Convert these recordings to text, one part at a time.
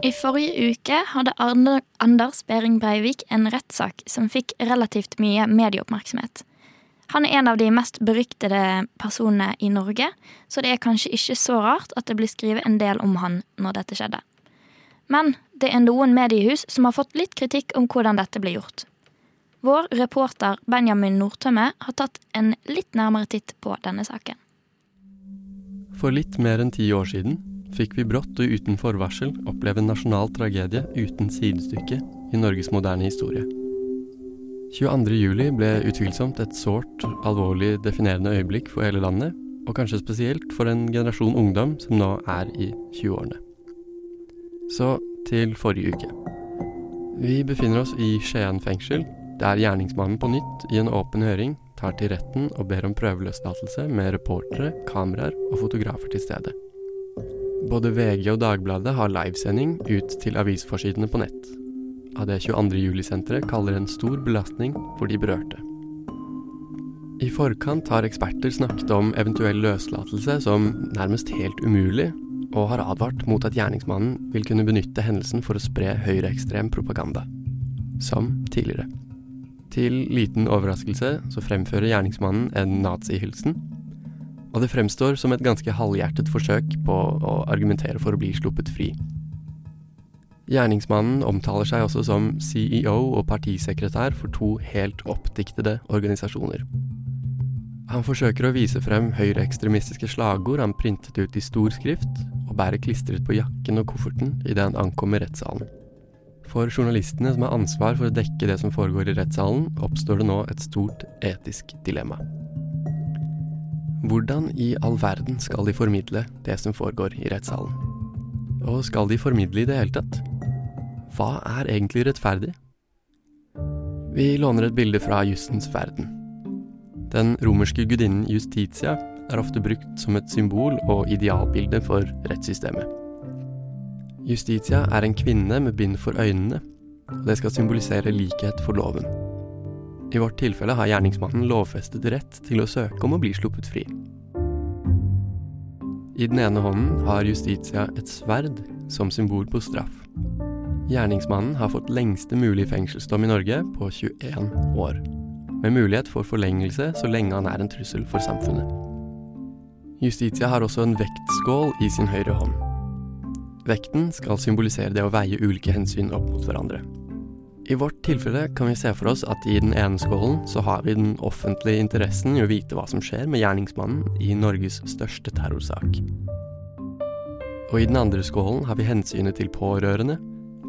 I forrige uke hadde Anders Behring Breivik en rettssak som fikk relativt mye medieoppmerksomhet. Han er en av de mest beryktede personene i Norge, så det er kanskje ikke så rart at det blir skrevet en del om han når dette skjedde. Men det er noen mediehus som har fått litt kritikk om hvordan dette ble gjort. Vår reporter Benjamin Nordtømme har tatt en litt nærmere titt på denne saken. For litt mer enn ti år siden fikk vi brått og uten forvarsel oppleve en nasjonal tragedie uten sidestykke i Norges moderne historie. 22.07 ble utvilsomt et sårt, alvorlig definerende øyeblikk for hele landet, og kanskje spesielt for en generasjon ungdom som nå er i 20-årene. Så til forrige uke. Vi befinner oss i Skien fengsel, der gjerningsmannen på nytt i en åpen høring tar til retten og ber om prøveløslatelse med reportere, kameraer og fotografer til stede. Både VG og Dagbladet har livesending ut til avisforsidene på nett. Av det 22. juli-senteret kaller en stor belastning for de berørte. I forkant har eksperter snakket om eventuell løslatelse som nærmest helt umulig, og har advart mot at gjerningsmannen vil kunne benytte hendelsen for å spre høyreekstrem propaganda. Som tidligere. Til liten overraskelse så fremfører gjerningsmannen en nazihilsen og det fremstår som et ganske halvhjertet forsøk på å argumentere for å bli sluppet fri. Gjerningsmannen omtaler seg også som CEO og partisekretær for to helt oppdiktede organisasjoner. Han forsøker å vise frem høyreekstremistiske slagord han printet ut i stor skrift, og bærer klistret på jakken og kofferten idet han ankommer rettssalen. For journalistene som har ansvar for å dekke det som foregår i rettssalen, oppstår det nå et stort etisk dilemma. Hvordan i all verden skal de formidle det som foregår i rettssalen? Og skal de formidle i det hele tatt? Hva er egentlig rettferdig? Vi låner et bilde fra jussens verden. Den romerske gudinnen Justitia er ofte brukt som et symbol og idealbilde for rettssystemet. Justitia er en kvinne med bind for øynene, og det skal symbolisere likhet for loven. I vårt tilfelle har gjerningsmannen lovfestet rett til å søke om å bli sluppet fri. I den ene hånden har Justitia et sverd som symbol på straff. Gjerningsmannen har fått lengste mulig fengselsdom i Norge på 21 år, med mulighet for forlengelse så lenge han er en trussel for samfunnet. Justitia har også en vektskål i sin høyre hånd. Vekten skal symbolisere det å veie ulike hensyn opp mot hverandre. I vårt tilfelle kan vi se for oss at i den ene skålen så har vi den offentlige interessen i å vite hva som skjer med gjerningsmannen i Norges største terrorsak. Og i den andre skålen har vi hensynet til pårørende,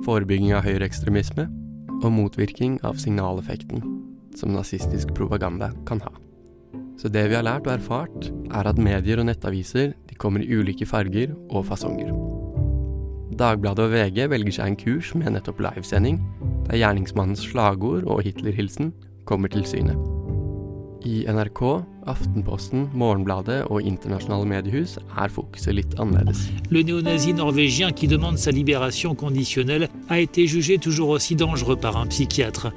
forebygging av høyreekstremisme og motvirkning av signaleffekten som nazistisk propaganda kan ha. Så det vi har lært og erfart, er at medier og nettaviser de kommer i ulike farger og fasonger. Dagbladet og VG velger seg en kurs med nettopp livesending, der gjerningsmannens slagord og Hitler-hilsen kommer til syne. I NRK, Aftenposten, Morgenbladet og internasjonale mediehus er fokuset litt annerledes. Le néonazi norvégien qui demande sa libération conditionnelle a été jugé toujours aussi dangereux par un psychiatre.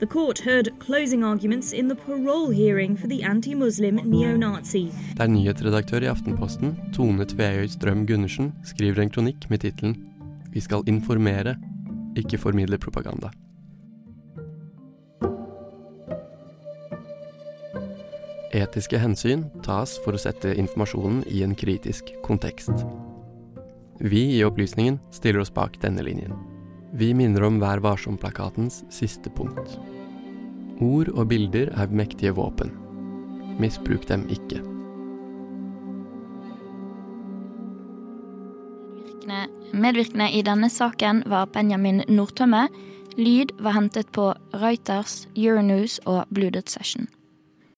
The court heard closing arguments in the parole hearing for the anti-Muslim neo-Nazi. Der nyhetsredaktør i Aftenposten, Tone Tveøy Strøm Gundersen, skriver en kronikk med tittelen 'Vi skal informere ikke formidler propaganda. Etiske hensyn tas for å sette informasjonen i en kritisk kontekst. Vi i Opplysningen stiller oss bak denne linjen. Vi minner om Vær varsom-plakatens siste punkt. Ord og bilder er mektige våpen. Misbruk dem ikke. Medvirkende i denne saken var Benjamin Nordtømme. Lyd var hentet på Reuters, Euronews og Blooded Session.